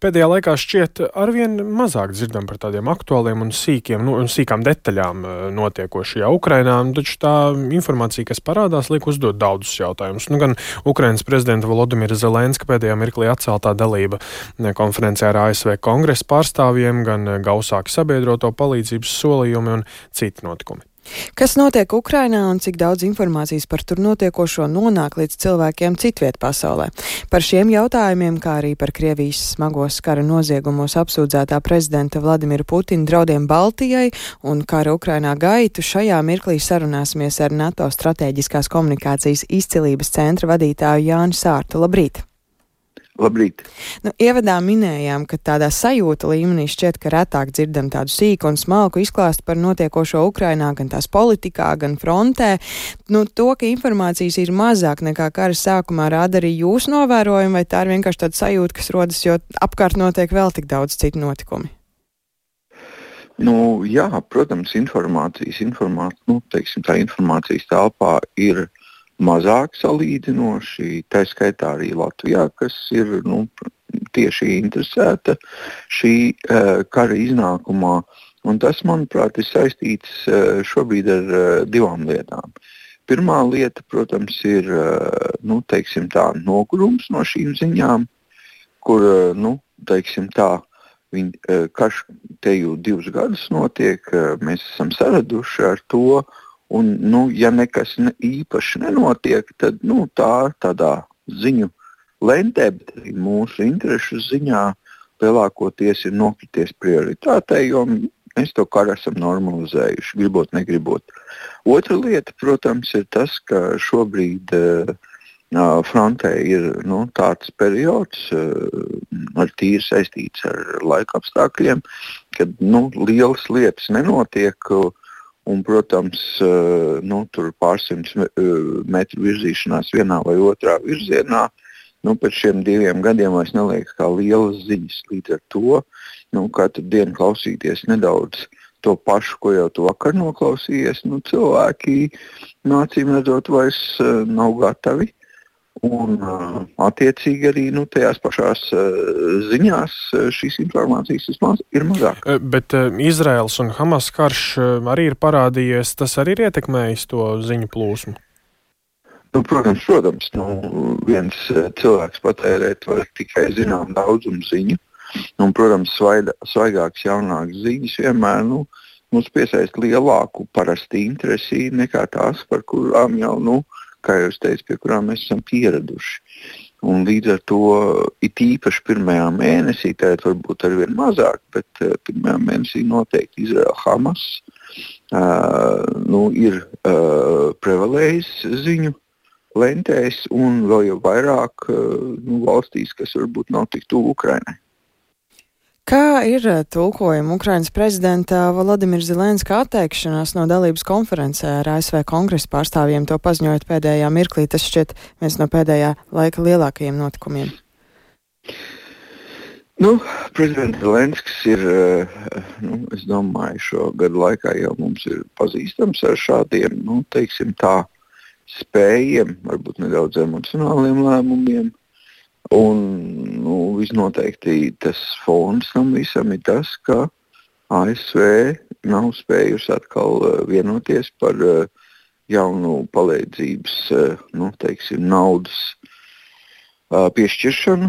Pēdējā laikā šķiet arvien mazāk dzirdam par tādiem aktuāliem un sīkiem, nu, un sīkām detaļām eh, notiekošajā Ukrainā, taču tā informācija, kas parādās, liek uzdot daudzus jautājumus. Nu, gan Ukrainas prezidenta Volodimira Zelenska pēdējā mirklī atceltā dalība eh, konferencē ar ASV kongresa pārstāvjiem, gan gausāki sabiedroto palīdzības solījumi un citi notikumi. Kas notiek Ukrainā un cik daudz informācijas par tur notiekošo nonāk līdz cilvēkiem citviet pasaulē? Par šiem jautājumiem, kā arī par Krievijas smagos kara noziegumos apsūdzētā prezidenta Vladimira Putina draudiem Baltijai un kara Ukrainā gaitu šajā mirklī sarunāsimies ar NATO strateģiskās komunikācijas izcilības centra vadītāju Jāni Sārtu. Labrīt! Labrīt! Nu, ievadā minējām, ka tādā sajūta līmenī šķiet, ka retāk dzirdam tādu sīku un smalku izklāstu par notiekošo Ukrainā, gan tās politikā, gan frontē. Nu, to, ka informācijas ir mazāk nekā kara sākumā, rāda arī jūsu novērojumi, vai tā ir vienkārši tāda sajūta, kas rodas, jo apkārt notiek vēl tik daudz citu notikumu? Nu, jā, protams, informācijas, informācijas, nu, teiksim, tā informācijas telpā ir mazāk salīdzinoši, tā skaitā arī Latvijā, kas ir nu, tieši interesēta šī uh, kara iznākumā. Un tas, manuprāt, ir saistīts uh, šobrīd ar uh, divām lietām. Pirmā lieta, protams, ir nu, tā, nogurums no šīm ziņām, kur nu, tā, viņi, uh, karš te jau divus gadus notiek, mēs esam saraduši ar to, uh, Un, nu, ja nekas ne, īpaši nenotiek, tad nu, tā tādā ziņu lentē, bet arī mūsu interesu ziņā lielākoties ir nokrities prioritātei, jo mēs to karu esam normalizējuši, gribot, negribot. Otra lieta, protams, ir tas, ka šobrīd uh, frontē ir nu, tāds periods, uh, ar tīri saistīts ar laika apstākļiem, kad nu, lielas lietas nenotiek. Uh, Un, protams, eh, nu, tur pārsimts eh, metru virzīšanās vienā vai otrā virzienā. Nu, pēc šiem diviem gadiem vairs neliekas kā lielas ziņas. Līdz ar to nu, katru dienu klausīties nedaudz to pašu, ko jau tu vakar noklausījies, nu, cilvēki nu, acīm redzot vairs uh, nav gatavi Un, uh, attiecīgi, arī nu, tajās pašās uh, ziņās uh, šīs informācijas maz, ir mazāk. Bet Izraels un Hamas karš arī ir parādījies. Tas arī ir ietekmējis to ziņu plūsmu. Nu, protams, protams nu, viens cilvēks patērēt var tikai zināmu daudzumu ziņu. Un, protams, svaigākas, jaunākas ziņas vienmēr nu, mums piesaista lielāku parasti interesi nekā tās, par kurām jau nu, uh, kā jau es teicu, pie kurām mēs esam pieraduši. Un līdz ar to it īpaši pirmajā mēnesī, tad varbūt ar vien mazāk, bet uh, pirmajā mēnesī noteikti Izraela Hamas uh, nu, ir uh, prevalējis ziņu lentēs un vēl jau vairāk uh, nu, valstīs, kas varbūt nav tik tuvu Ukrainai. Kā ir eh, tulkojama Ukrainas prezidenta Vladimira Zelenska atteikšanās no dalības konferencē ar ASV kongresa pārstāvjiem, to paziņojot pēdējā mirklī? Tas šķiet viens no pēdējā laika lielākajiem notikumiem. Nu, prezidents Zelenskis ir, eh, nu, es domāju, šo gadu laikā jau mums ir pazīstams ar šādiem, nu, teiksim tā, spējiem, varbūt nedaudz emocionāliem lēmumiem. Un nu, visnoteikti tas fons tam visam ir tas, ka ASV nav spējusi atkal uh, vienoties par uh, jaunu palīdzības uh, nu, teiksim, naudas piešķiršanu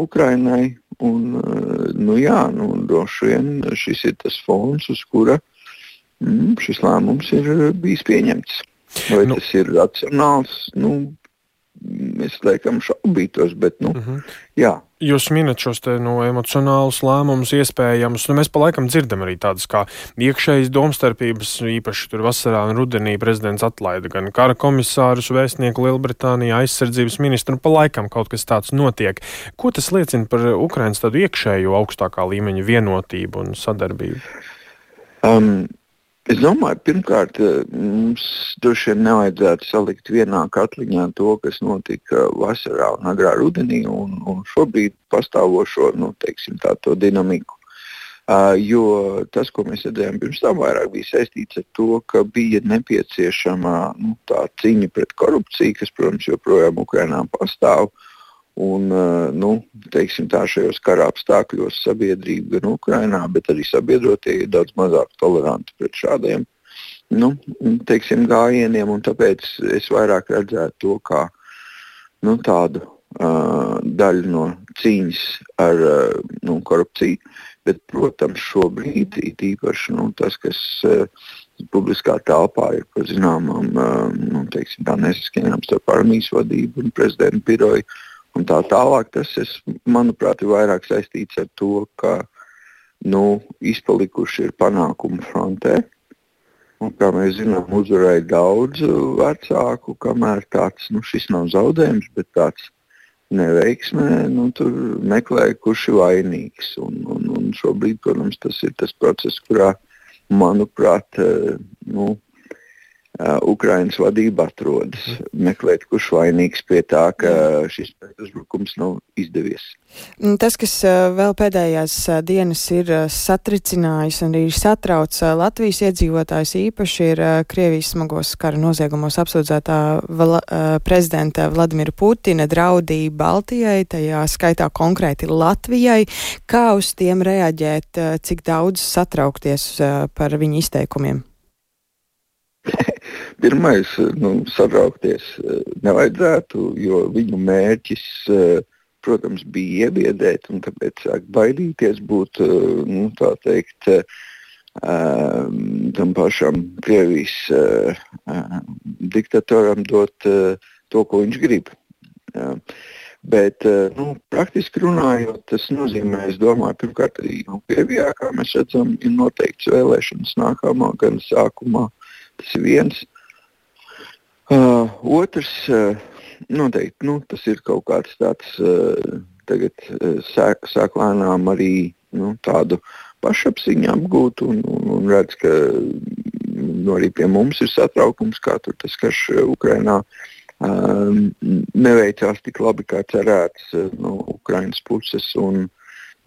Ukrainai. Un, nu, jā, nu, droši vien šis ir tas fons, uz kura mm, šis lēmums ir bijis pieņemts. Vai nu, tas ir racionāls? Nu, es laikam šaubītos, bet nu, uh mhm. -huh. jā. Jūs minat šos te, no, emocionālus lēmumus, iespējamus. Nu, mēs pa laikam dzirdam arī tādas kā iekšējas domstarpības, īpaši tur vasarā un rudenī prezidents atlaida gan kara komisārus, vēstnieku Lielbritānijā, aizsardzības ministru. Pa laikam kaut kas tāds notiek. Ko tas liecina par Ukrainas tādu iekšējo augstākā līmeņa vienotību un sadarbību? Um, Es domāju, pirmkārt, eh, mums droši vien nevajadzētu salikt vienā katliņā to, kas notika vasarā un agrā rudenī, un, un šobrīd pastāvošo nu, teiksim, tā, dinamiku. Uh, jo tas, ko mēs redzējām pirms tam, vairāk bija saistīts ar to, ka bija nepieciešama nu, cīņa pret korupciju, kas, protams, joprojām Ukrainā pastāv. Un, nu, teiksim, tā šajos kara apstākļos sabiedrība gan Ukrainā, bet arī sabiedrotie ir daudz mazāk toleranti pret šādiem nu, teiksim, gājieniem. Tāpēc es vairāk redzētu to kā nu, tādu uh, daļu no cīņas ar uh, nu, korupciju. Bet, protams, šobrīd īpaši nu, tas, kas uh, publiskā telpā ir par zināmām nu, teiksim, nesaskaņām starp armijas vadību un prezidenta biroju un tā tālāk. Tas, es, manuprāt, ir vairāk saistīts ar to, ka nu, izpalikuši ir panākumi frontē. Un, kā mēs zinām, uzvarēja daudz vecāku, kamēr tāds nu, nav zaudējums, bet tāds neveiksmē, nu, tur meklēja, kurš ir vainīgs. Un, un, un šobrīd, protams, tas ir tas process, kurā, manuprāt, nu, Ukraiņas vadība atrodas. Meklēt, kurš vainīgs pie tā, ka šis uzbrukums nav izdevies. Mm, tas, kas vēl pēdējās dienas ir satricinājis un arī satrauc Latvijas iedzīvotājus, īpaši ir Krievijas smagos kara noziegumos apsūdzētā Vala, prezidenta Vladimira Putina draudība Baltijai, tajā skaitā konkrēti Latvijai. Kā uz tiem reaģēt, cik daudz satraukties par viņu izteikumiem? Pirmais, nu, satraukties eh, nevajadzētu, jo viņu mērķis, eh, protams, bija iebiedēt, un tāpēc sāk baidīties būt eh, nu, teikt, tam pašam Krievijas diktatoram dot to, ko viņš grib. Bet, nu, praktiski runājot, tas nozīmē, es domāju, pirmkārt, arī nu, Krievijā, kā mēs redzam, ir noteikts vēlēšanas nākamā gada sākumā. Tas ir viens. Uh, otrs, uh, noteikti, nu, tas ir kaut kāds tāds, uh, tagad uh, sāk, sāk lēnām arī nu, tādu pašapziņu apgūt un, un, un redz, ka nu, arī pie mums ir satraukums, kā tur tas karš Ukrainā um, neveicās tik labi, kā cerēts uh, no Ukrainas puses. Un,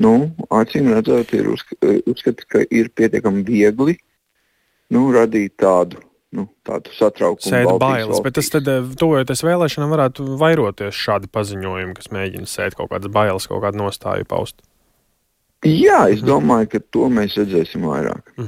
nu, acīm redzot, ir uzskats, ka ir pietiekami viegli nu, radīt tādu nu, tādu satraukumu. Sēta bailes, valstīs. bet tas tad, eh, tuvojoties vēlēšanām, varētu vairoties šādi paziņojumi, kas mēģina sēt kaut kādas bailes, kaut kādu nostāju paust. Jā, es mhm. domāju, ka to mēs redzēsim vairāk. Mm.